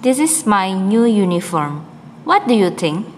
This is my new uniform. What do you think?